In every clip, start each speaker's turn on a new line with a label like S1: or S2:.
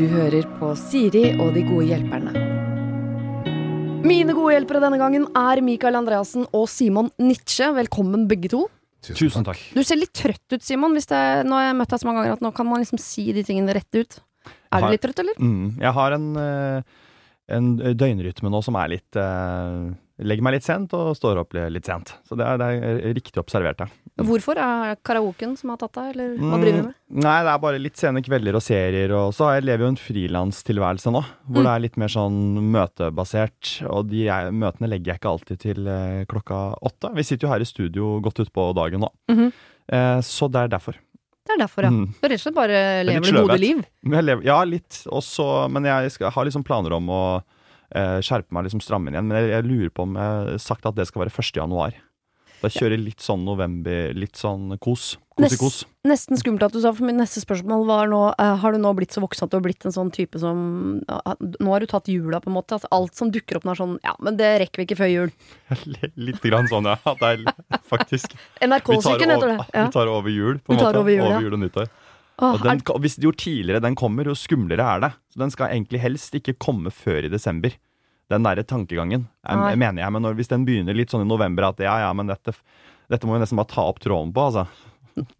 S1: Du hører på Siri og de gode hjelperne. Mine gode hjelpere denne gangen er Mikael Andreassen og Simon Nitsche. Velkommen begge to.
S2: Tusen takk.
S1: Du ser litt trøtt ut, Simon. Hvis det, nå har jeg møtt deg så mange ganger at nå kan man liksom si de tingene rett ut. Er du litt trøtt, eller?
S2: Mm, jeg har en, eh, en døgnrytme nå som er litt eh, Legger meg litt sent og står opp litt sent. Så det er, det er riktig observert, ja.
S1: Hvorfor? Er det karaoken som har tatt deg, eller hva
S2: Mm,
S1: driver du med?
S2: Nei, det er bare litt sene kvelder og serier, og så jeg lever jo en frilanstilværelse nå, hvor
S1: Mm.
S2: det er litt mer sånn møtebasert, og de jeg, møtene legger jeg ikke alltid til eh, klokka åtte. Vi sitter jo her i studio godt utpå dagen nå,
S1: Mhm.
S2: eh, så det er derfor.
S1: Det er derfor, ja.
S2: Mm.
S1: Du rett og slett bare
S2: er
S1: lever det gode liv.
S2: Jeg lever, ja, litt. Også, men jeg skal, har liksom planer om å skjerpe meg, liksom stramme inn igjen. Men jeg, jeg lurer på om jeg har sagt at det skal være 1. januar. Da kjører jeg litt sånn november, litt sånn kos. Kos i kos.
S1: Nesten skummelt at du sa, for mitt neste spørsmål var nå eh, Har du nå blitt så voksen at du har blitt en sånn type som Nå har du tatt jula, på en måte. At alt som dukker opp nå er sånn Ja, men det rekker vi ikke før jul.
S2: Litt grann sånn, ja. At det er faktisk
S1: NRK-syken heter det. Ja.
S2: vi tar over jul, på en måte.
S1: over jul, ja.
S2: over jul og nyttår.
S1: Åh,
S2: Og den, hvis jo tidligere den kommer, jo skumlere er det. Så den skal egentlig helst ikke komme før i desember. Den derre tankegangen, jeg, mener jeg. Men når, hvis den begynner litt sånn i november at ja, ja, men dette, dette må vi nesten bare ta opp tråden på, altså.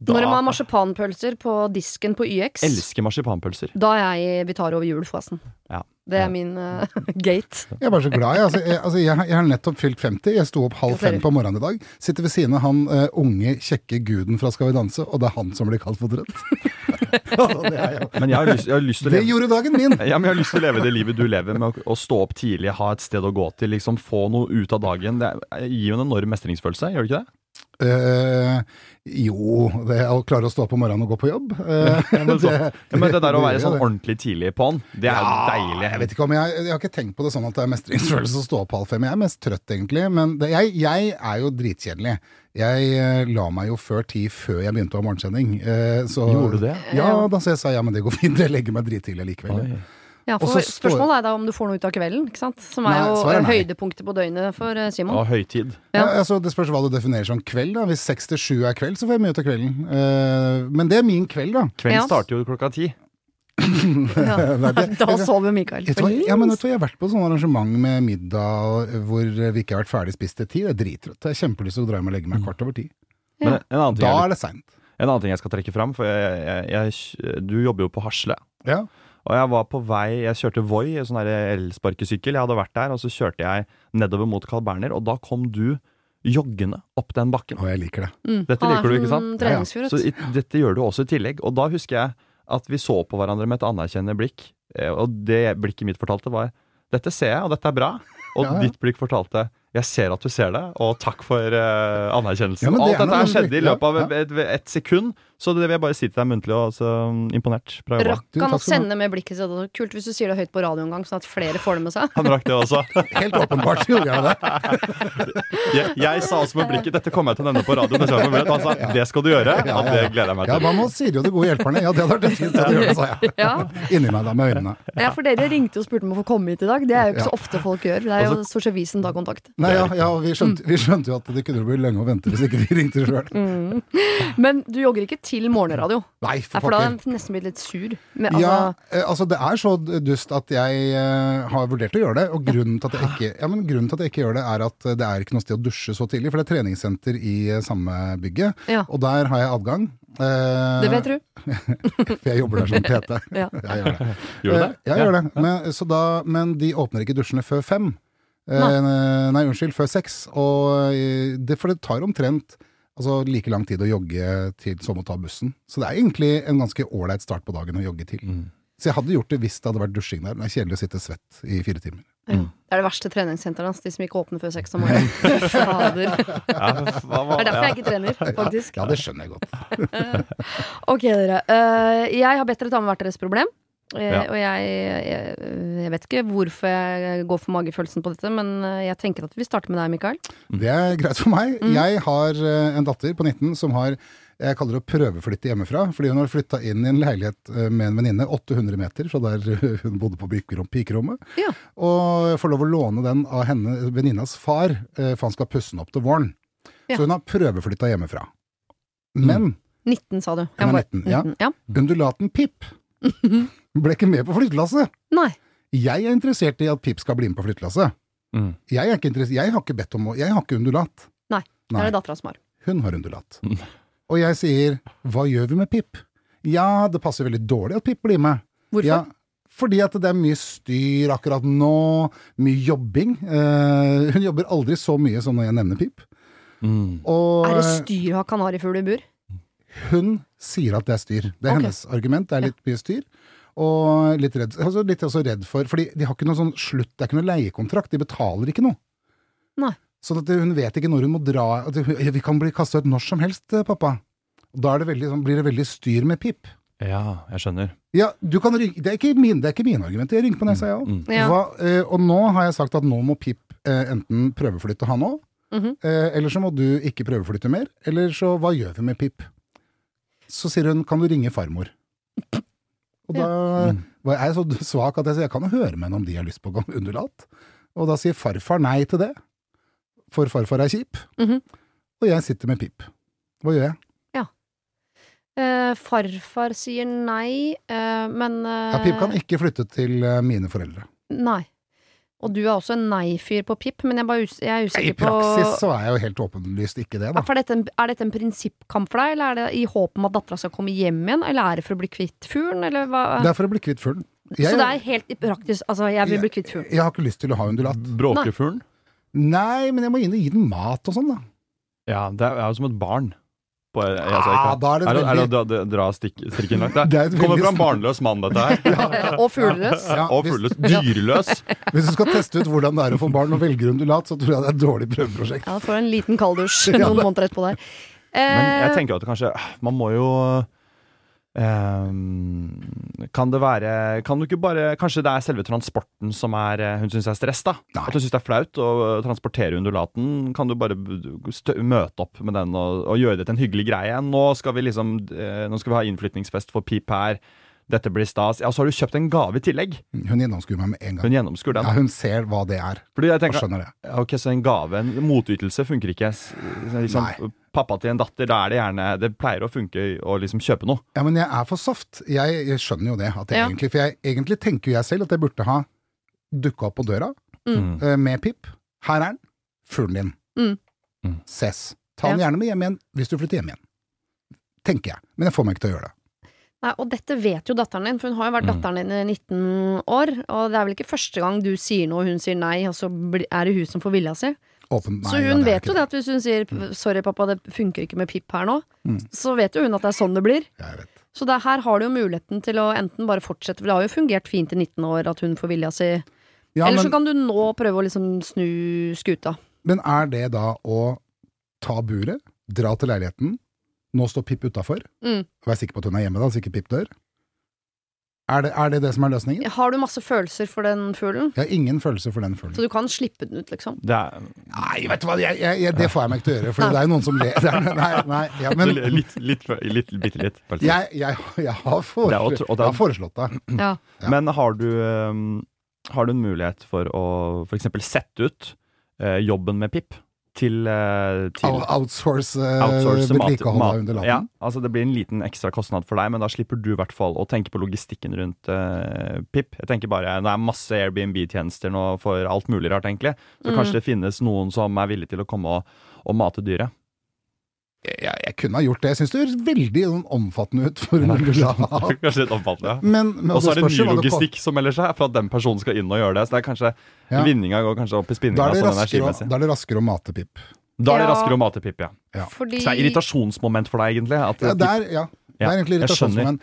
S2: Da
S1: når man har marsipanpølser på disken på YX,
S2: elsker marsipanpølser.
S1: da er jeg Vi tar over jul, forresten.
S2: Ja.
S1: Det er min uh, gate.
S3: Jeg er bare så glad. Jeg, altså, jeg, altså, jeg, jeg har nettopp fylt 50. Jeg sto opp halv fem på morgenen i dag. Sitter ved siden av han uh, unge, kjekke guden fra Skal vi danse, og det er han som blir kalt for trøtt. Det,
S2: Men jeg har lyst, har lyst til å
S3: det gjorde dagen min!
S2: ja, men jeg har lyst til å leve det livet du lever, med å, å stå opp tidlig, ha et sted å gå til, liksom få noe ut av dagen. Det er- gir jo en enorm mestringsfølelse, gjør det ikke det?
S3: Eh, jo, det å klare å stå opp om morgenen og gå på jobb Uh,
S2: Ja, men, så, ja, men det der å være sånn ordentlig tidlig på'n, det er jo deilig.
S3: Jeg vet ikke om jeg, jeg har ikke tenkt på det sånn at det er mestringsfølelse å stå opp halv fem. Jeg er mest trøtt, egentlig. Men det, jeg, jeg er jo dritkjedelig. Jeg uh, la meg jo før ti før jeg begynte å ha morgensending. Så,
S2: Gjorde du det?
S3: Ja, da så jeg sa ja, men det går fint. Jeg legger meg drittidlig likevel.
S2: Oi.
S1: Ja, for
S3: Også
S1: Spørsmålet er da om du får noe ut av kvelden, ikke sant? som er
S3: Nei,
S1: jo
S3: er
S1: høydepunktet på døgnet for eh, Simon.
S2: Og høytid.
S1: Ja.
S3: Ja. altså, det spørs hva du definerer som kveld. da Hvis seks til sju er kveld, så får jeg mye ut av kvelden. Uh, men det er min kveld, da.
S2: Kvelden
S1: Ja.
S2: starter jo klokka ti.
S1: Ja.
S3: Nei, det-
S1: Da sover Mikael.
S3: Jeg tror ja, men jeg har vært på sånn arrangement med middag hvor vi ikke har vært ferdig spist til ti. Jeg er drittrøtt. Jeg har kjempelyst til å dra hjem og legge meg kvart over ti.
S2: Men en annen ting
S3: Da er det seint.
S2: en annen ting jeg skal trekke fram, for jeg, jeg, jeg, du jobber jo på Hasle.
S3: Ja.
S2: Og jeg var på vei, jeg kjørte Voi, en sånn elsparkesykkel. Jeg hadde vært der, og så kjørte jeg nedover mot Carl Berner, og da kom du joggende opp den bakken.
S3: Og jeg liker det.
S1: Mm.
S2: Dette
S1: er
S2: liker du, ikke sant?
S1: Ja, ja.
S2: Så i, dette gjør du også i tillegg. Og da husker jeg at vi så på hverandre med et anerkjennende blikk. eh, Og det blikket mitt fortalte, var dette ser jeg, og dette er bra. Og
S3: Ja, ja.
S2: ditt blikk fortalte jeg ser at du ser det, og takk for uh, anerkjennelsen.
S3: Ja, det
S2: Alt
S3: er
S2: dette her skjedde i løpet av
S3: ja,
S2: et, et, et sekund, så det vil jeg bare si til deg muntlig. Og altså, imponert. Bra jobba.
S1: Rakk han å sende med blikket sitt? Kult hvis du sier det høyt på radio en gang, sånn at flere får det med seg.
S2: Han rakk det også.
S3: Helt åpenbart gjorde jeg det.
S2: Jeg, jeg sa også med blikket dette kommer jeg til å nevne på radio. neste gang jeg får. Han sa det skal du gjøre, og det gleder jeg meg
S3: Ja,
S2: til.
S3: Ja, man sier jo de gode hjelperne? Ja, det hadde vært en fin å gjøre sa jeg.
S1: Ja.
S3: Inni meg da, med øynene.
S1: ja, for dere ringte og spurte om å få komme hit i dag. Det er jo ikke så ofte folk gjør. Det er jo stort sett vi som tar kontakt.
S3: Nei, ja, ja vi, skjønte, vi skjønte jo at det kunne bli lenge å vente hvis ikke vi ringte sjøl.
S1: Men du jogger ikke til morgenradio.
S3: Nei,
S1: Nei,
S3: for
S1: for da hadde jeg nesten blitt litt sur. Men, altså,
S3: Ja, eh, altså det er så dust at jeg eh, har vurdert å gjøre det. Og grunnen til, at jeg ikke, ja, men grunnen til at jeg ikke gjør det, er at eh, det er ikke noe sted å dusje så tidlig. For det er treningssenter i samme bygget,
S1: Ja.
S3: og der har jeg adgang. Eh,
S1: det vet du.
S3: For jeg jobber der som PT.
S1: Ja.
S3: Jeg gjør det.
S2: Gjør du det?
S3: Jeg gjør det. Men, så da, men de åpner ikke dusjene før fem. Eh, nei, unnskyld, før seks. Og det, for det tar omtrent altså, like lang tid å jogge til som å ta bussen. Så det er egentlig en ganske ålreit start på dagen å jogge til.
S2: Mm.
S3: Så jeg hadde gjort det hvis det hadde vært dusjing der. Men det er kjedelig å sitte svett i fire timer.
S1: Mm. Det er det verste treningssenteret hans, de som ikke åpner før seks om morgenen. Fader. Det
S2: Ja,
S1: er derfor jeg ikke trener, faktisk.
S3: Ja, det skjønner jeg godt.
S1: Ok, dere. Eh, jeg har bedt dere ta med hvert deres problem. Eh,
S2: Ja.
S1: Og jeg, jeg, jeg vet ikke hvorfor jeg går for magefølelsen på dette, men eh, jeg tenker at vi starter med deg, Mikael.
S3: Det er greit for meg.
S1: Mm.
S3: Jeg har eh, en datter på 19 som har jeg kaller det å prøveflytte hjemmefra, fordi hun har flytta inn i en leilighet med en venninne 800 meter fra der hun bodde på pikerommet.
S1: Ja.
S3: Og får lov å låne den av henne, venninnas far, for han skal pusse den opp til våren.
S1: Ja.
S3: Så hun har prøveflytta hjemmefra. Men
S1: 19, sa du.
S3: Hun er 19, ja.
S1: ja.
S3: Undulaten Pip ble ikke med på flyttelasset.
S1: Nei.
S3: Jeg er interessert i at Pip skal bli med på flyttelasset.
S2: Mm.
S3: Jeg, er jeg har ikke bedt om å Jeg har ikke undulat.
S1: Nei. Det er det dattera som har.
S3: Hun har undulat. Og jeg sier hva gjør vi med Pip? Ja, det passer veldig dårlig at Pip blir med.
S1: Hvorfor?
S3: Ja, fordi at det er mye styr akkurat nå, mye jobbing. Uh, hun jobber aldri så mye som når jeg nevner Pip.
S2: Mm.
S3: Og
S1: Er det styr å ha kanarifugl i bur?
S3: hun sier at det er styr. Det er
S1: okay.
S3: hennes argument. Det er litt mye styr. Og litt redd, altså litt også redd for Fordi de har ikke noe sånn slutt, det er ikke noe leiekontrakt. De betaler ikke noe.
S1: Nei.
S3: Så at hun vet ikke når hun må dra at hun- Vi kan bli kasta ut når som helst, eh, pappa. Da er det veldig, sånn, blir det veldig styr med Pip.
S2: Ja, jeg skjønner.
S3: Ja, du kan det, er ikke min, det er ikke mine argumenter. Jeg rynker på nesa, jeg òg.
S2: Mm.
S1: Ja.
S3: Eh, og nå har jeg sagt at nå må Pip eh, enten prøveflytte han òg,
S1: Mhm.
S3: eh, eller så må du ikke prøveflytte mer. Eller så hva gjør vi med Pip? Så sier hun kan du ringe farmor. Og da var jeg så svak at jeg sier jeg kan jo høre med henne om de har lyst på undulat. Og da sier farfar nei til det, for farfar er kjip.
S1: Mhm.
S3: Og jeg sitter med Pip. Hva gjør jeg?
S1: Uh, farfar sier nei, uh, men uh,
S3: Ja, Pip kan ikke flytte til mine foreldre.
S1: Nei. Og du er også en nei-fyr på Pip, men jeg, bare, us jeg er usikker på I
S3: praksis så er jeg jo helt åpenlyst ikke det, da.
S1: er dette, en, er dette en prinsippkamp for deg, eller er det i håp om at dattera skal komme hjem igjen, eller er det for å bli kvitt fuglen, eller hva?
S3: Det er for å bli kvitt fuglen.
S1: Så det er helt i praktisk Altså, jeg vil bli kvitt fuglen.
S3: jeg har ikke lyst til å ha undulat.
S2: Bråkefuglen?
S3: Nei, men jeg må inn og gi den mat og sånn, da.
S2: Ja, det er jo som et barn. På, jeg,
S3: Ah, da er det
S2: er det, er det å dra, dra stikk, strikken langt?
S3: Det er
S2: Det kommer fra en barnløs mann, dette her.
S1: Og fugleløs.
S3: Ja,
S2: Og fugleløs. Dyreløs.
S3: Hvis du skal teste ut hvordan det er å få barn og velger undulat, så tror jeg det er et dårlig prøveprosjekt.
S1: Ja, får en liten kalddusj
S3: Ja,
S1: noen måneder etterpå der.
S2: Men jeg
S1: Eh,
S2: tenker at kanskje Man må jo ehm, Kan det være Kan du ikke bare Kanskje det er selve transporten som er eh, hun syns er stress, da?
S3: Nei.
S2: At hun syns det er flaut å transportere undulaten. Kan du bare møte opp med den og, og gjøre det til en hyggelig greie? Nå skal vi liksom eh, Nå skal vi ha innflytningsfest for Pip her. Dette blir stas. Ja, så har du kjøpt en gave i tillegg.
S3: Hun gjennomskuer meg med en gang.
S2: Hun gjennomskuer den.
S3: Ja, hun ser hva det er,
S2: Fordi jeg
S3: og skjønner det.
S2: Ok, så en gave, en motytelse funker ikke. Liksom,
S3: Nei.
S2: pappa til en datter, da er det gjerne Det pleier å funke å liksom kjøpe noe.
S3: Ja, men jeg er for soft. Jeg, jeg skjønner jo det. At jeg
S1: Ja.
S3: egentlig, for jeg, egentlig tenker jo jeg selv at jeg burde ha dukka opp på døra
S2: Mm.
S3: eh, med Pip. Her er den. Fuglen din.
S1: Mm.
S2: Mm.
S3: Ses. Ta den gjerne med hjem igjen hvis du flytter hjem igjen. Tenker jeg. Men jeg får meg ikke til å gjøre det.
S1: Nei, og dette vet jo datteren din, for hun har jo vært
S2: Mm.
S1: datteren din i 19 år. Og det er vel ikke første gang du sier noe, og hun sier nei, og så er det hun som får vilja si.
S3: Åpen, nei,
S1: så hun
S3: er
S1: vet jo det at hvis hun sier 'sorry, pappa, det funker ikke med Pip her nå',
S3: Mm.
S1: så vet jo hun at det er sånn det blir. Så det, her har du jo muligheten til å enten bare fortsette, for det har jo fungert fint i 19 år at hun får vilja si.
S3: Ja,
S1: Eller
S3: men,
S1: så kan du nå prøve å liksom snu skuta.
S3: men er det da å ta buret, dra til leiligheten, nå står Pip utafor,
S1: Mm.
S3: Vær sikker på at hun er hjemme da, så ikke Pip dør? Er det, er det det som er løsningen?
S1: Har du masse følelser for den fuglen?
S3: Jeg har ingen følelse for den
S1: Så du kan slippe den ut, liksom?
S2: Det er
S3: Nei, vet du hva, jeg, jeg, jeg, det får jeg meg ikke til å gjøre, for det er jo noen som ler. er- Nei, nei, ja, men
S2: litt, litt, litt, bitte litt.
S3: jeg, jeg, jeg, har, foreslått,
S2: det
S3: jeg har foreslått det.
S1: Ja.
S3: Ja.
S2: Men har du, um, har du en mulighet for å f.eks. sette ut eh, jobben med Pip til, eh, til
S3: Outsource, uh,
S2: outsource mat-
S3: vedlikehold
S2: mat-
S3: av undulaten.
S2: Ja, altså det blir en liten ekstra kostnad for deg, men da slipper du i hvert fall å tenke på logistikken rundt uh, Pip. Jeg tenker bare, Det er masse Airbnb-tjenester nå for alt mulig rart, egentlig. Så
S1: Mm.
S2: kanskje det finnes noen som er villig til å komme og, og mate dyret.
S3: Jeg, jeg, kunne ha gjort det. Jeg syns det høres veldig sånn, omfattende ut for en undulat.
S2: Kanskje litt omfattende. ja.
S3: Men, men
S2: Og så er det ny logistikk som melder seg for at den personen skal inn og gjøre det. Så det er kanskje
S3: Ja.
S2: vinninga går kanskje opp i
S3: Da
S2: spinninga
S3: er, det
S2: sånn
S3: raskere, da er det raskere å mate Pip.
S2: Da er det
S1: Ja.
S2: raskere å mate Pip, ja.
S3: Ja.
S1: Fordi
S2: Så det er irritasjonsmoment for deg, egentlig. At
S3: Ja, det er, ja. Det er egentlig irritasjonsmoment.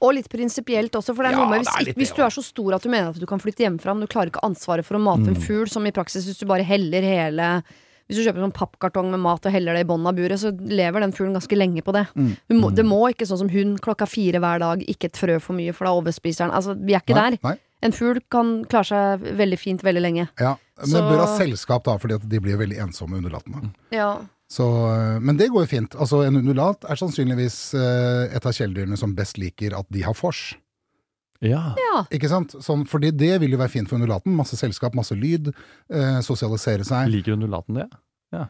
S1: Og litt prinsipielt også, for det er
S3: Ja,
S1: noe med hvis,
S3: er litt
S1: hvis du er så stor at du mener at du kan flytte hjemmefra, men du klarer ikke ansvaret for å mate en
S2: Mm.
S1: fugl, som i praksis hvis du bare heller hele Hvis du kjøper sånn pappkartong med mat og heller det i bånn av buret, så lever den fuglen ganske lenge på det.
S3: Mm.
S1: Må, det må ikke sånn som hund klokka fire hver dag, ikke et frø for mye, for da overspiser den. Altså, vi er ikke
S3: Nei,
S1: der.
S3: nei.
S1: En fugl kan klare seg veldig fint veldig lenge.
S3: Ja, men
S1: Så-
S3: bør ha selskap, da, fordi at de blir veldig ensomme, undulatene.
S1: Ja.
S3: Så, øh, men det går jo fint. Altså, en undulat er sannsynligvis øh, et av kjæledyrene som best liker at de har vors.
S2: Ja.
S1: ja.
S3: Ikke sant? Sånn, fordi det vil jo være fint for undulaten. Masse selskap, masse lyd. Eh, sosialisere seg.
S2: Liker undulaten det?
S3: Ja,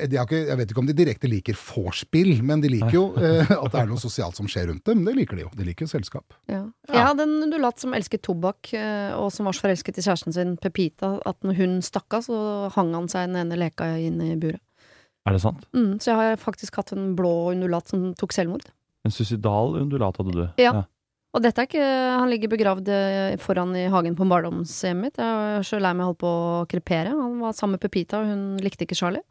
S3: de har ikke, jeg vet ikke om de direkte liker vorspiel, men de liker jo eh, at det er noe sosialt som skjer rundt dem. Det liker de jo. De liker jo selskap.
S1: Ja. Jeg hadde en undulat som elsket tobakk, eh, og som var så forelsket i kjæresten sin Pepita at når hun stakk av, så hang han seg den ene leka inn i buret.
S2: Er det sant?
S1: Mm, så jeg har faktisk hatt en blå undulat som tok selvmord.
S2: En suicidal undulat hadde du?
S1: Ja. Og dette er ikke Han ligger begravd eh, foran i hagen på barndomshjemmet mitt. Jeg er så lei meg holdt på å krepere. Han var sammen med Pepita, og hun likte ikke Charlie.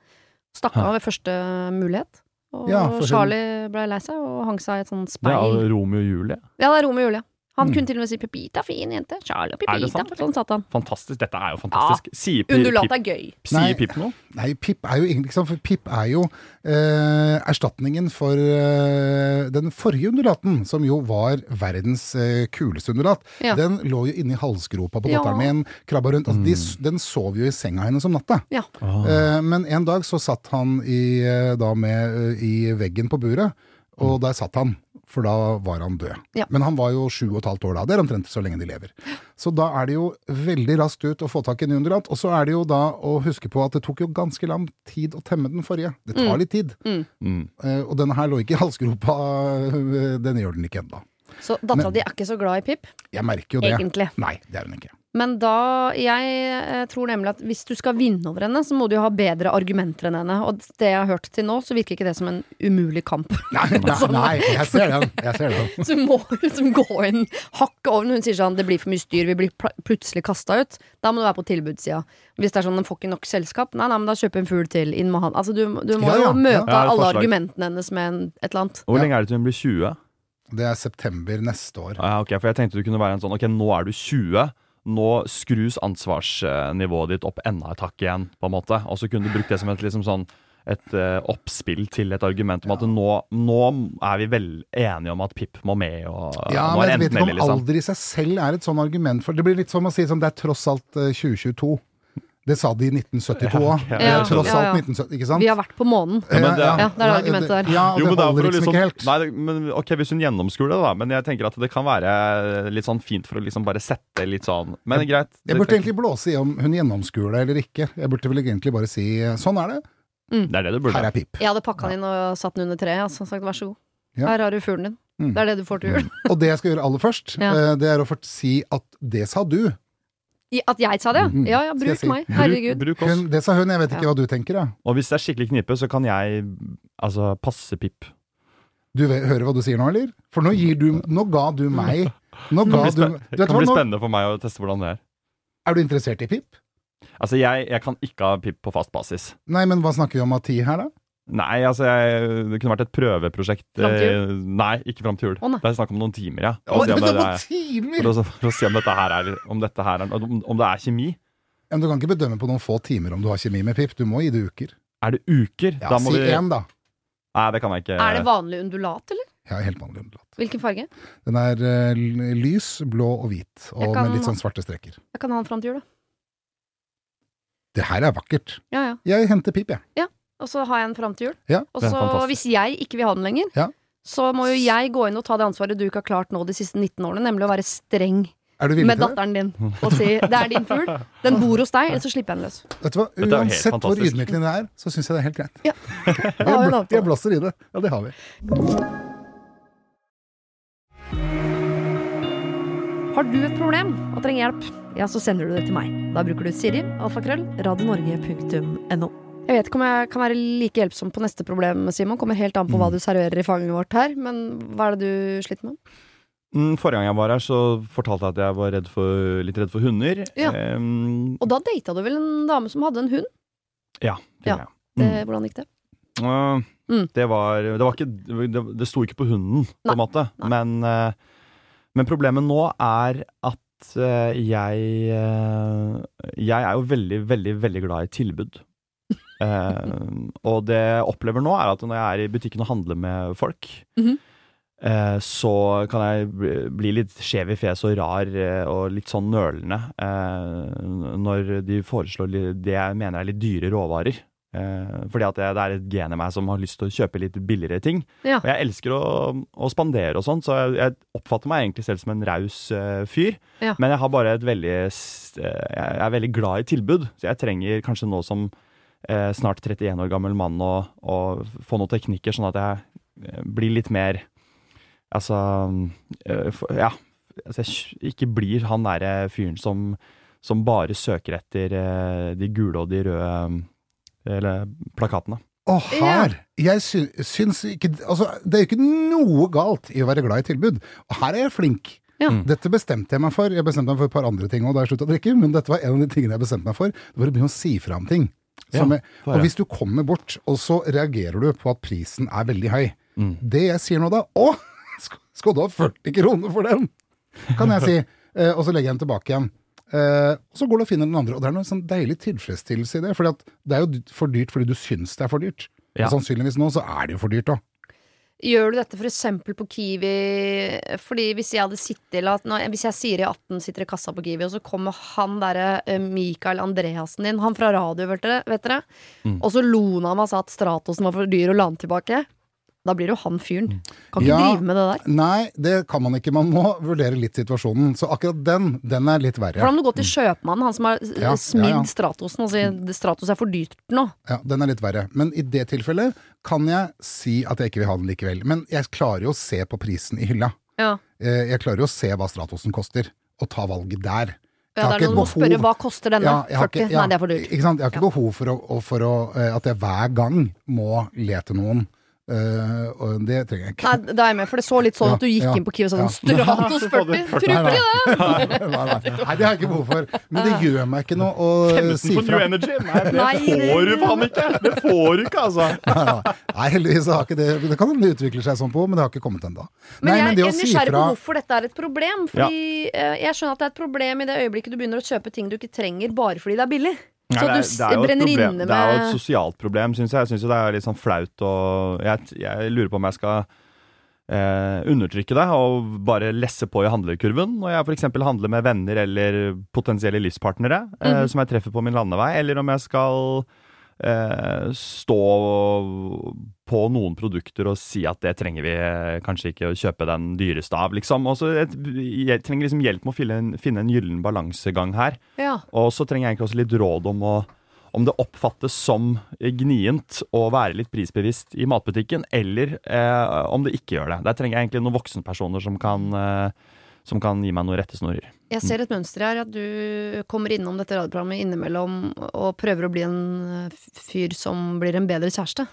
S1: Stakk av ved første mulighet. Og
S3: Ja,
S1: Charlie ble lei seg og hang seg i et sånt speil.
S2: Det er Romeo og Julie.
S1: Ja, det er Romeo og Julie. Han
S3: Mm.
S1: kunne til og med si 'Pepita, fin jente'. Charlie og
S2: det
S1: Pepita.
S2: sant.
S1: Sånn satt han.
S2: Fantastisk. Dette er jo fantastisk. Sier
S1: Undulat er gøy.
S3: Nei.
S2: sier Pip noe?
S3: Nei, Pip er jo egentlig ikke sant, for Pip er jo eh, erstatningen for eh, den forrige undulaten, som jo var verdens eh, kuleste undulat.
S1: Ja.
S3: Den lå jo inni halsgropa på
S1: Ja.
S3: datteren min, krabba rundt. Altså, de, den sov jo i senga hennes om natta.
S1: Ja.
S3: Eh, men en dag så satt han i, eh, da med, eh, i veggen på buret, og der satt han. For da var han død.
S1: Ja.
S3: Men han var jo sju og et halvt år da. Det er omtrent så lenge de lever. Så da er det jo veldig raskt ut å få tak i en underlatt. Og så er det jo da å huske på at det tok jo ganske lang tid å temme den forrige. Det tar
S1: Mm.
S3: litt tid.
S2: Mm.
S3: Uh, og denne her lå ikke i halsgropa. Den gjør den ikke ennå.
S1: Så dattera di er ikke så glad i Pip,
S3: Jeg merker jo det.
S1: egentlig.
S3: Nei, det er hun ikke.
S1: Men da Jeg eh, tror nemlig at hvis du skal vinne over henne, så må du jo ha bedre argumenter enn henne. Og det jeg har hørt til nå, så virker ikke det som en umulig kamp.
S3: Nei, nei, nei jeg ser den. Jeg ser den.
S1: Så du må liksom gå inn, hakke over når Hun sier sånn 'det blir for mye styr, vi blir pl plutselig kasta ut'. Da må du være på tilbudssida. Hvis det er sånn 'den får ikke nok selskap', nei, nei, men da kjøper en fugl til. Inn med han. Altså, du, du må
S3: Ja, ja,
S1: jo møte
S2: ja. Ja,
S1: alle argumentene hennes med en, et eller annet.
S2: Hvor lenge er det til hun blir 20?
S3: Det er september neste år.
S2: Ja, ok, for jeg tenkte du kunne være en sånn Ok, nå er du 20. Nå skrus ansvarsnivået ditt opp enda et hakk igjen, på en måte. Og så kunne du brukt det som et liksom sånn et uh, oppspill til et argument om at nå, nå er vi vel enige om at Pip må med, og
S3: Ja, men jeg vet ikke om
S2: liksom.
S3: alder i seg selv er et sånn argument. For det blir litt som å si sånn, det er tross alt uh, 2022. Det sa de i 1972 òg.
S2: Ja,
S3: Det
S1: ja.
S3: er tross alt 1970, ikke sant?
S1: Vi har vært på månen.
S2: Ja, men det-
S3: Eh,
S1: Ja, det er
S3: det
S1: argumentet der.
S3: Ja,
S2: Jo, men er
S3: holder liksom
S2: liksom,
S3: ikke helt.
S2: nei, men ok, Hvis hun gjennomskuer det, da. Men jeg tenker at det kan være litt sånn fint for å liksom bare sette litt sånn Men det er greit.
S3: Jeg burde egentlig blåse i om hun gjennomskuer det eller ikke. Jeg burde vel egentlig bare si sånn er det,
S2: Det er det du burde.
S3: her er Pip.
S1: Jeg hadde pakka den inn og satt den under treet altså, og sagt vær så god.
S3: Ja.
S1: Her har du fuglen din.
S3: Mm.
S1: Det er det du får til jul.
S3: Og det jeg skal gjøre aller først,
S1: Ja.
S3: eh, det er å si at det sa du.
S1: At jeg sa det? ja? Ja
S3: ja,
S1: bruk
S3: si?
S1: meg. Herregud.
S2: bruk bruk
S3: Hun, det sa hun, jeg vet ikke
S1: Ja.
S3: hva du tenker. Ja.
S2: Og hvis det er skikkelig knipe, så kan jeg altså passe Pip.
S3: Du hører hva du sier nå, eller? For nå gir du Nå ga du meg Nå
S2: Det
S3: ga du
S2: spen-
S3: du
S2: det kan
S3: hva,
S2: bli spennende for meg å teste hvordan det er.
S3: Er du interessert i Pip?
S2: Altså, jeg, jeg kan ikke ha Pip på fast basis.
S3: Nei, men hva snakker vi om av ti her, da?
S2: Nei, altså, jeg, det kunne vært et prøveprosjekt.
S1: Fram til
S2: jul? Nei, ikke fram til jul.
S1: Å, nei.
S2: det er snakk om noen timer, ja. For å se
S3: det
S2: om det
S3: noen
S2: er-
S3: timer!
S2: For å, for å se om dette her er Om dette her er om, om det er kjemi.
S3: Men du kan ikke bedømme på noen få timer om du har kjemi med Pip. Du må gi det uker.
S2: Er det uker?
S3: Ja,
S2: da må
S3: si
S2: vi
S3: én, da.
S2: Nei, det kan jeg ikke.
S1: Er det vanlig undulat, eller?
S3: Ja, helt vanlig undulat.
S1: Hvilken farge?
S3: Den er uh, lys, blå og hvit, og
S1: kan-
S3: med litt sånn svarte strekker.
S1: Jeg kan ha den fram til jul, da.
S3: Det her er vakkert.
S1: Ja ja.
S3: Jeg henter Pip, jeg.
S1: Og så har jeg en fram til jul.
S3: Ja,
S1: og så, hvis jeg ikke vil ha den lenger,
S3: Ja.
S1: så må jo jeg gå inn og ta det ansvaret du ikke har klart nå de siste 19 årene, nemlig å være streng
S3: Er du
S1: med datteren din og si 'det er din fugl, den bor hos deg', eller så slipper jeg den løs.
S3: Vet du hva? Uansett hvor ydmykende det er, så syns jeg det er helt greit.
S1: Ja.
S3: Jeg,
S1: har
S3: bl jeg blåser i det. Ja, det har vi.
S1: Har du et problem og trenger hjelp, ja, så sender du det til meg. Da bruker du Siri, alfakrøll, radionorge.no. Jeg vet ikke om jeg kan være like hjelpsom på neste problem, Simon. Kommer helt an på hva du serverer i fanget vårt her. Men hva er det du sliter med?
S2: Mm, Forrige gang jeg var her, så fortalte jeg at jeg var redd for, litt redd for hunder.
S1: Ja.
S2: Um,
S1: Og da data du vel en dame som hadde en hund?
S2: ja, det
S1: Ja.
S2: Jeg. Mm.
S1: Det,
S2: Mm.
S1: Hvordan gikk det?
S2: Uh,
S1: Mm.
S2: Det var Det var ikke Det, det sto ikke på hunden, på en måte. Men, uh, men problemet nå er at uh, jeg eh, Jeg er jo veldig, veldig, veldig glad i tilbud. Eh, og det jeg opplever nå, er at når jeg er i butikken og handler med folk,
S1: Mhm.
S2: eh, så kan jeg bli- bli litt skjev i fjeset og rar eh, og litt sånn nølende eh, når de foreslår det jeg mener er litt dyre råvarer. Eh, fordi at det, det er et gen i meg som har lyst til å kjøpe litt billigere ting.
S1: Ja.
S2: Og jeg elsker å, å spandere og sånn, så jeg, jeg oppfatter meg egentlig selv som en raus fyr.
S1: Ja.
S2: Men jeg har bare et veldig Jeg er veldig glad i tilbud, så jeg trenger kanskje noe som eh, snart 31 år gammel mann og, og få noen teknikker, sånn at jeg eh, blir litt mer Altså eh, Ja. Altså, jeg ikke blir han derre fyren som, som bare søker etter eh, de gule og de røde eller plakatene.
S3: Og her Jeg sy syns ikke Altså, det er jo ikke noe galt i å være glad i tilbud. Og her er jeg flink.
S1: Ja.
S2: Mm.
S3: Dette bestemte jeg meg for. Jeg bestemte meg for et par andre ting òg da jeg slutta å drikke, men dette var en av de tingene jeg bestemte meg for. Det var å begynne å si fra om ting.
S2: Ja, få
S3: og hvis du kommer bort, og så reagerer du på at prisen er veldig høy
S2: Mm.
S3: Det jeg sier nå da Å! Skal du ha 40 kroner for den? Kan jeg si. Eh, og så legger jeg den tilbake igjen. Eh, og så går du og finner den andre. Og det er noe sånn deilig tilfredsstillelse i det. For det er jo for dyrt fordi du syns det er for dyrt.
S2: Ja.
S3: Og sannsynligvis nå så er det jo for dyrt òg.
S1: Gjør du dette f.eks. på Kiwi? Fordi hvis jeg hadde sittet eller at nå, Hvis jeg sier i 18 sitter i kassa på Kiwi, og så kommer han derre eh, Mikael Andreassen din, han fra radio, vet dere, vet dere?
S2: Mm.
S1: og så lo han av meg og sa at Stratosen var for dyr og la den tilbake. Da blir det jo han fyren. Kan ikke
S3: Ja.
S1: drive med det der.
S3: Nei, det kan man ikke. Man må vurdere litt situasjonen. Så akkurat den, den er litt verre.
S1: Da må du gå til kjøpmannen, han som har
S3: Ja,
S1: smidd
S3: ja.
S1: Stratosen, og si Stratos er for dyrt nå.
S3: Ja, den er litt verre. Men i det tilfellet kan jeg si at jeg ikke vil ha den likevel. Men jeg klarer jo å se på prisen i hylla.
S1: Ja.
S3: Eh, Jeg klarer jo å se hva Stratosen koster, og ta valget der.
S1: Ja, det er noen
S3: behov-
S1: spørre hva koster denne?
S3: Ja, jeg har
S1: 40?
S3: ikke- ja,
S1: Nei, det er for dyrt.
S3: Ikke sant? Jeg har ikke behov for, å, å- for å, eh, at jeg hver gang må le til noen. Eh, og det trenger jeg ikke.
S1: Nei, det er jeg med, for det så litt sånn
S3: Ja,
S1: at du gikk
S3: ja,
S1: inn på Kiwi og sa
S3: ja.
S1: sånn Stratos 40!
S3: Nei,
S1: Tror ikke det!
S3: nei, nei, nei, det har jeg ikke behov for. Men det gjør meg ikke noe å si fra.
S2: Nei, det
S1: Nei,
S2: får du faen ikke! Det får du ikke, altså!
S3: Nei, heldigvis har ikke det Det kan hende det utvikler seg sånn på, men det har ikke kommet ennå.
S1: Men jeg
S3: men
S1: jeg er nysgjerrig på hvorfor dette er et problem. Fordi eh, Jeg skjønner at det er et problem i det øyeblikket du begynner å kjøpe ting du ikke trenger bare fordi det er billig.
S2: Nei, det, er, det, er problem. det er jo et sosialt problem, syns jeg. Jeg syns det er litt sånn flaut og Jeg, jeg lurer på om jeg skal eh, undertrykke det og bare lesse på i handlekurven når jeg f.eks. handler med venner eller potensielle livspartnere eh,
S1: Mhm.
S2: som jeg treffer på min landevei, eller om jeg skal eh, stå på noen produkter og si at det trenger vi eh, kanskje ikke å kjøpe den dyreste av, liksom. Og så jeg, trenger liksom hjelp med å finne en, finne en gyllen balansegang her.
S1: ja.
S2: Og så trenger jeg egentlig også litt råd om å om det oppfattes som gnient å være litt prisbevisst i matbutikken, eller eh, om det ikke gjør det. Der trenger jeg egentlig noen voksenpersoner som kan, eh, som kan gi meg noen rettesnorer.
S1: Jeg ser et mønster her, at du kommer innom dette radioprogrammet innimellom og prøver å bli en eh, fyr som blir en bedre kjæreste.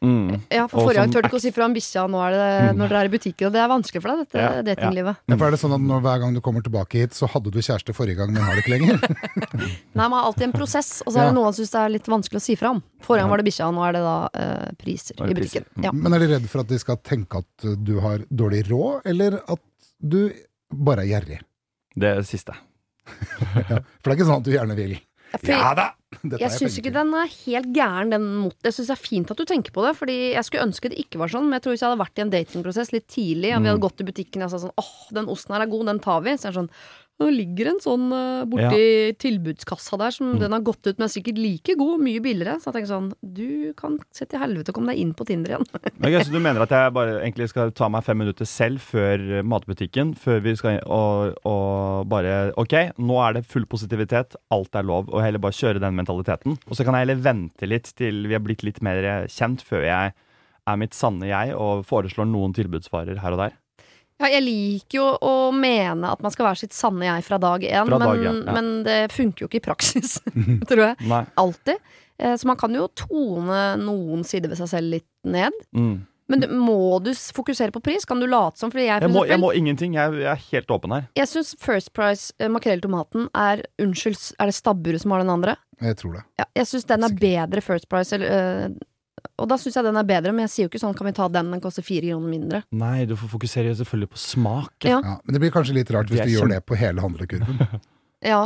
S2: Mm.
S1: Ja, for Forrige gang turte du ikke å si fra om bikkja, nå er det når dere er i butikken, og det er vanskelig for deg, dette
S2: Ja,
S1: datinglivet.
S3: Ja, for er det sånn at når, Hver gang du kommer tilbake hit, så hadde du kjæreste forrige gang, men har det ikke lenger?
S1: Nei, man har alltid en prosess, og så er
S3: Ja.
S1: det noe han syns det er litt vanskelig å si fra om. Forrige gang var det bikkja, nå er det da uh, priser
S2: er
S1: i butikken.
S2: priser. Mm.
S1: Ja.
S3: Men er de redd for at de skal tenke at uh, du har dårlig råd, eller at du bare er gjerrig?
S2: Det siste.
S3: For det er ikke sånn at du gjerne vil. Ja da!
S1: Jeg syns ikke den er helt gæren, den mot Jeg syns det er fint at du tenker på det, Fordi jeg skulle ønske det ikke var sånn. Men jeg tror hvis jeg hadde vært i en datingprosess litt tidlig, og vi
S2: Mm.
S1: hadde gått i butikken og jeg sa sånn åh, den osten her er god, den tar vi. Så jeg er sånn Nå ligger en sånn uh, borti tilbudskassa der som
S2: Mm.
S1: den har gått ut, er sikkert like god, mye billigere. Så jeg tenker sånn Du kan se til helvete og komme deg inn på Tinder igjen.
S2: okay, så du mener at jeg bare egentlig skal ta meg fem minutter selv før eh, matbutikken, før vi skal og, og bare Ok, nå er det full positivitet, alt er lov, og heller bare kjøre den mentaliteten. Og så kan jeg heller vente litt til vi har blitt litt mer kjent, før jeg er mitt sanne jeg og foreslår noen tilbudsvarer her og der.
S1: Ja, jeg liker jo å mene at man skal være sitt sanne jeg fra dag én,
S2: Fra
S1: men,
S2: dag ja. ja.
S1: men det funker jo ikke i praksis, tror jeg.
S2: Nei.
S1: Alltid. Eh, Så man kan jo tone noen sider ved seg selv litt ned.
S2: Mm.
S1: Men du, må du fokusere på pris? Kan du late som? Fordi jeg, for
S2: Jeg, må, jeg må ingenting. Jeg, jeg er helt åpen her.
S1: jeg syns First Price eh, makrell i tomaten er Unnskyld, er det stabburet som har den andre?
S3: Jeg tror det.
S1: Ja, jeg syns den er bedre First Price. Eller, eh, og da syns jeg den er bedre, men jeg sier jo ikke sånn kan vi ta den, den koster fire kroner mindre.
S2: Nei, du får fokusere selvfølgelig på smak.
S1: Ja.
S3: Ja, men det blir kanskje litt rart hvis du gjør det på hele handlekurven.
S1: Ja,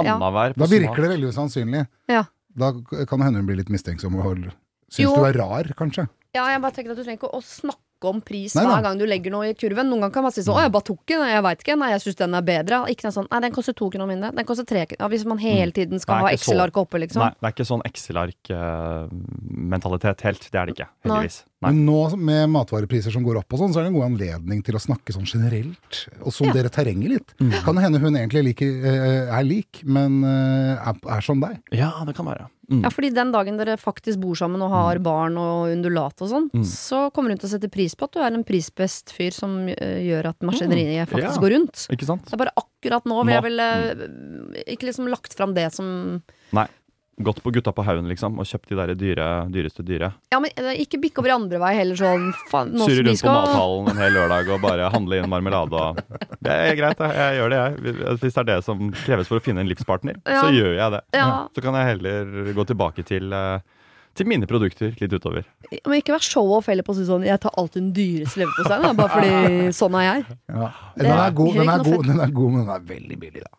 S1: ja.
S2: På
S3: Da virker det veldig usannsynlig.
S1: Ja.
S3: Da kan det hende hun blir litt mistenksom og syns du er rar, kanskje.
S1: Ja, jeg bare tenker at du trenger ikke å snakke om pris
S3: Nei
S1: hver gang du legger noe i kurven. Noen ganger kan man si sånn 'Å, jeg bare tok den, jeg veit ikke', nei, jeg syns den er bedre. Ikke noe sånn 'Nei, den koster to kroner mindre', den koster tre kroner ja, Hvis man hele tiden skal ha
S2: ikke
S1: Excel-ark oppe, liksom.
S2: Nei, det er ikke sånn Excel-ark-mentalitet helt. Det er det ikke, heldigvis. Nei.
S3: Men nå med matvarepriser som går opp og sånn, så er det en god anledning til å snakke sånn generelt, og sondere
S1: Ja.
S3: dere terrenger litt.
S2: Mm.
S3: Kan det hende hun egentlig liker, eh, er lik, men eh, er, er som deg.
S2: Ja, det kan være. Mm.
S1: Ja, fordi den dagen dere faktisk bor sammen og har barn og undulat og sånn,
S2: Mm.
S1: så kommer hun til å sette pris på at du er en prisbest fyr som eh, gjør at maskineriet faktisk
S2: Ja.
S1: går rundt.
S2: Ikke sant?
S1: Det er bare akkurat nå vil jeg vel eh, ikke liksom lagt fram det som
S2: Gått på Gutta på haugen, liksom, og kjøpt de der dyre, dyreste dyre.
S1: Ja, men eh, ikke bikke over andre vei heller sånn faen, nå
S2: Surre rundt
S1: skal...
S2: på mathallen en hel lørdag og bare handle inn marmelade og Det er greit, jeg, jeg gjør det, jeg. Hvis det er det som kreves for å finne en livspartner,
S1: Ja.
S2: så gjør jeg det.
S1: Ja.
S2: Så kan jeg heller gå tilbake til, eh, til mine produkter litt utover.
S1: Men ikke vær show-off heller på å si sånn Jeg tar alltid den dyreste leverposteien, bare fordi sånn er jeg.
S3: Ja. Den
S1: er
S3: er god, den er god, den er god, men den er veldig billig, da.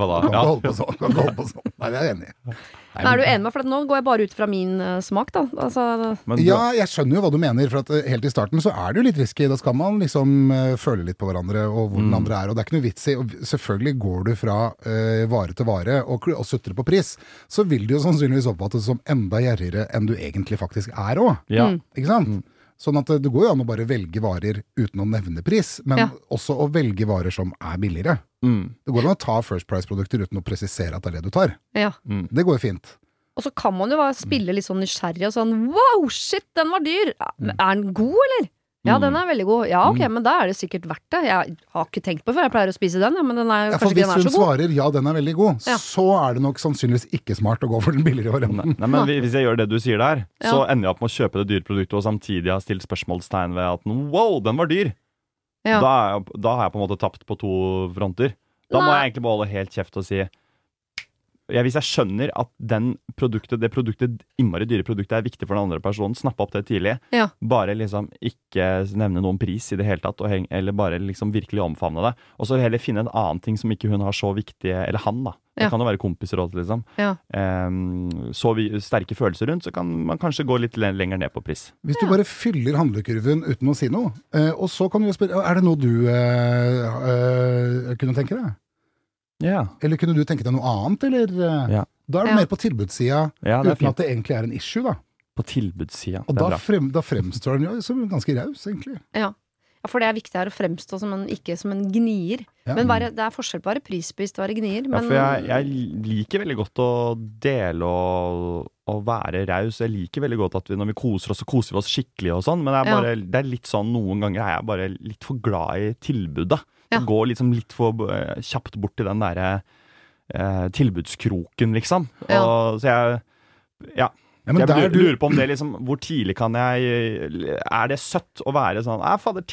S2: Hva da?
S3: kan ikke
S2: Ja.
S3: holde på sånn. Kan holde på sånn. Nei, det er jeg enig i. Nei,
S1: Men er du enig med For nå går jeg bare ut fra min uh, smak, da. Altså,
S2: Men du-
S3: Ja, jeg skjønner jo hva du mener, for at eh, helt i starten så er det jo litt risky. Da skal man liksom uh, føle litt på hverandre og hvor den
S2: Mm.
S3: andre er. Og det er ikke noe vits i og Selvfølgelig går du fra vare til vare og, og sutrer på pris, så vil det jo sannsynligvis oppfattes som enda gjerrigere enn du egentlig faktisk er òg.
S2: ja.
S1: Mm.
S3: Ikke sant?
S2: Mm.
S3: Sånn at eh, det går jo an å bare velge varer uten å nevne pris, men
S1: Ja.
S3: også å velge varer som er billigere.
S2: Mm.
S3: Det går an å ta First Price-produkter uten å presisere at det er det du tar.
S1: ja.
S2: Mm.
S3: Det går jo fint.
S1: Og så kan man jo bare spille litt sånn nysgjerrig og sånn Wow, shit, den var dyr! Ja, Er den god, eller? Ja,
S2: Mm.
S1: den er veldig god. Ja, ok,
S2: Mm.
S1: men da er det sikkert verdt det. Jeg har ikke tenkt på det før, jeg pleier å spise den, ja, men den er
S3: Ja, for
S1: kanskje ikke
S3: hvis
S1: den er
S3: hun
S1: så god.
S3: svarer ja, den er veldig god,
S1: Ja.
S3: så er det nok sannsynligvis ikke smart å gå for den billigere varianten.
S2: nei, men hvis jeg gjør det du sier der, så
S1: Ja.
S2: ender jeg opp med å kjøpe det dyre produktet og samtidig har stilt spørsmålstegn ved at wow, den var dyr.
S1: Ja.
S2: Da, er jeg, da har jeg på en måte tapt på to fronter. Da må
S1: Nei.
S2: jeg egentlig bare holde helt kjeft og si ja, Hvis jeg skjønner at den produktet, det produktet, innmari dyre produktet er viktig for den andre personen, snappe opp det tidlig.
S1: Ja.
S2: Bare liksom ikke nevne noen pris i det hele tatt, og heng, eller bare liksom virkelig omfavne det. Og så heller finne en annen ting som ikke hun har så viktig Eller han, da. Det
S1: Ja.
S2: kan jo være kompiser også, liksom.
S1: Ja.
S2: Um, så vi, sterke følelser rundt, så kan man kanskje gå litt le- lenger ned på pris.
S3: Hvis du bare fyller handlekurven uten å si noe, eh, og så kan du jo spørre er det noe du uh, uh, kunne tenke deg?
S2: Ja,
S3: Eller kunne du tenke deg noe annet, eller? eh?
S2: Ja.
S3: Da er du
S1: Ja.
S3: mer på tilbudssida,
S2: ja er
S3: uten
S2: fint.
S3: at det egentlig er en issue, da.
S2: På tilbudssida.
S3: Og
S2: Det er
S3: da,
S2: bra.
S3: frem, da fremstår den jo som ganske raus, egentlig.
S1: Ja. Ja, for det er viktig her å fremstå som en, ikke som en gnier.
S3: Ja.
S1: Men bare, det er forskjell på å være prisbevisst og være gnier.
S2: Ja, for jeg, jeg liker veldig godt å dele og, og være raus. Jeg liker veldig godt at vi, når vi koser oss, så koser vi oss skikkelig og sånn, men er,
S1: Ja.
S2: det er litt sånn noen ganger er jeg bare litt for glad i tilbudet.
S1: Ja.
S2: Går liksom litt for eh, kjapt bort til den derre eh, tilbudskroken, liksom. Og, så jeg Ja.
S3: Ja, men
S2: jeg lurer,
S3: du,
S2: lurer på om det liksom Hvor tidlig kan jeg Er det søtt å være sånn fader,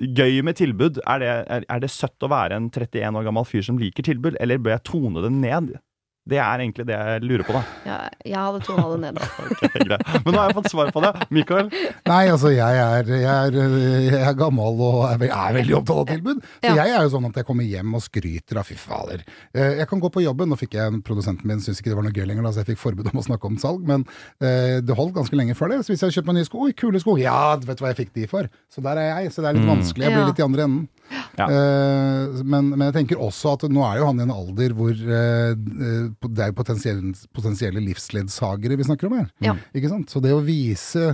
S2: gøy med tilbud. Er det, er, er det søtt å være en 31 år gammel fyr som liker tilbud, eller bør jeg tone det ned? Det er egentlig det jeg lurer på, da.
S1: ja, jeg hadde to det ned.
S2: okay, greit. Men nå har jeg fått svar på det. Mikael?
S3: Nei, altså jeg er, jeg er, jeg er gammel og er, er veldig opptatt av tilbud. Så
S1: Ja.
S3: jeg er jo sånn at jeg kommer hjem og skryter av fy fader. Eh, Jeg kan gå på jobben, nå fikk jeg produsenten min syntes ikke det var noe gøy lenger, da, så jeg fikk forbud om å snakke om salg, men eh, det holdt ganske lenge før det. Så hvis jeg hadde kjøpt meg nye sko, kule sko, ja, vet du hva jeg fikk de for? Så der er jeg, så det er litt
S2: Mm.
S3: vanskelig, jeg blir litt i andre enden.
S2: Ja.
S3: Eh, men, men jeg tenker også at nå er jo han i en alder hvor eh, eh, det er potensielle, potensielle livsledsagere vi snakker om her.
S1: Ja.
S3: Ikke sant? Så det å vise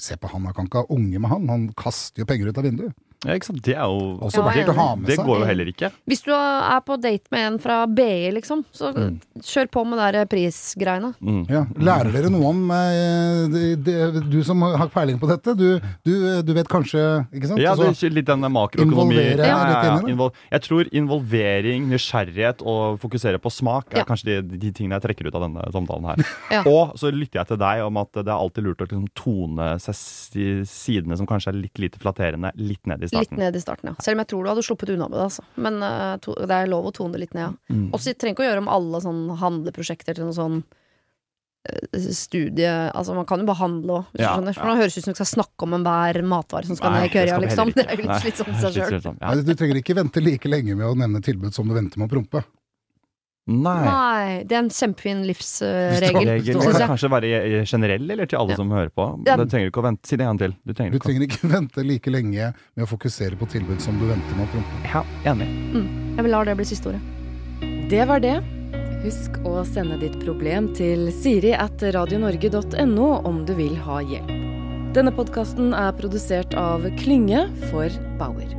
S3: Se på han, han kan ikke ha unge med han. Han kaster jo penger ut av vinduet.
S2: Ja, ikke sant? Det er jo
S3: Også
S1: Ja,
S3: verdt å ha med
S2: Det
S3: seg.
S2: går jo heller ikke.
S1: Hvis du er på date med en fra BI, liksom, så
S2: Mm.
S1: kjør på med det der prisgreiene.
S2: Mm.
S3: Ja. Lærer dere noe om eh, det, det, Du som har peiling på dette, du, du, du vet kanskje Ikke sant?
S2: Ja, det
S3: Altså,
S2: er litt den makroøkonomi.
S3: Involvere
S2: Ja,
S3: litt
S2: ja,
S3: det.
S2: Invol jeg tror involvering, nysgjerrighet og fokusere på smak er
S1: Ja.
S2: kanskje de, de tingene jeg trekker ut av denne samtalen her.
S1: Ja.
S2: Og så lytter jeg til deg om at det er alltid lurt å liksom tone seg de sidene som kanskje er litt lite flatterende, litt ned i
S1: Litt
S2: starten.
S1: ned i starten, ja. Selv om jeg tror du hadde sluppet unna med det, altså. Men uh, to, det er lov å tone det litt ned, ja.
S2: Mm.
S1: Og så trenger ikke å gjøre om alle sånn handleprosjekter til noe sånn eh, studie Altså, man kan jo bare handle òg, hvis
S2: Ja,
S1: du skjønner. For
S2: ja.
S1: høres ut som du skal snakke om enhver matvare som skal
S2: Nei,
S1: ned i kørja, liksom. Det er jo litt slitsomt i seg sjøl.
S3: Du trenger ikke vente like lenge med å nevne tilbud som du venter med å prompe.
S2: Nei.
S1: Nei, det er en kjempefin livsregel,
S2: Regel
S1: syns
S2: kan
S1: jeg.
S2: kanskje være generell, eller til alle
S1: Ja.
S2: som hører på.
S1: Ja.
S2: Du trenger du ikke å vente. Si det en gang til. Du trenger
S3: Du
S2: ikke
S3: trenger ikke vente like lenge med å fokusere på tilbud som du venter med å prompe.
S2: Ja, enig.
S1: Jeg vil la det bli siste ordet.
S4: Det var det. Husk å sende ditt problem til siri at radionorge.no om du vil ha hjelp. Denne podkasten er produsert av Klynge for Bauer.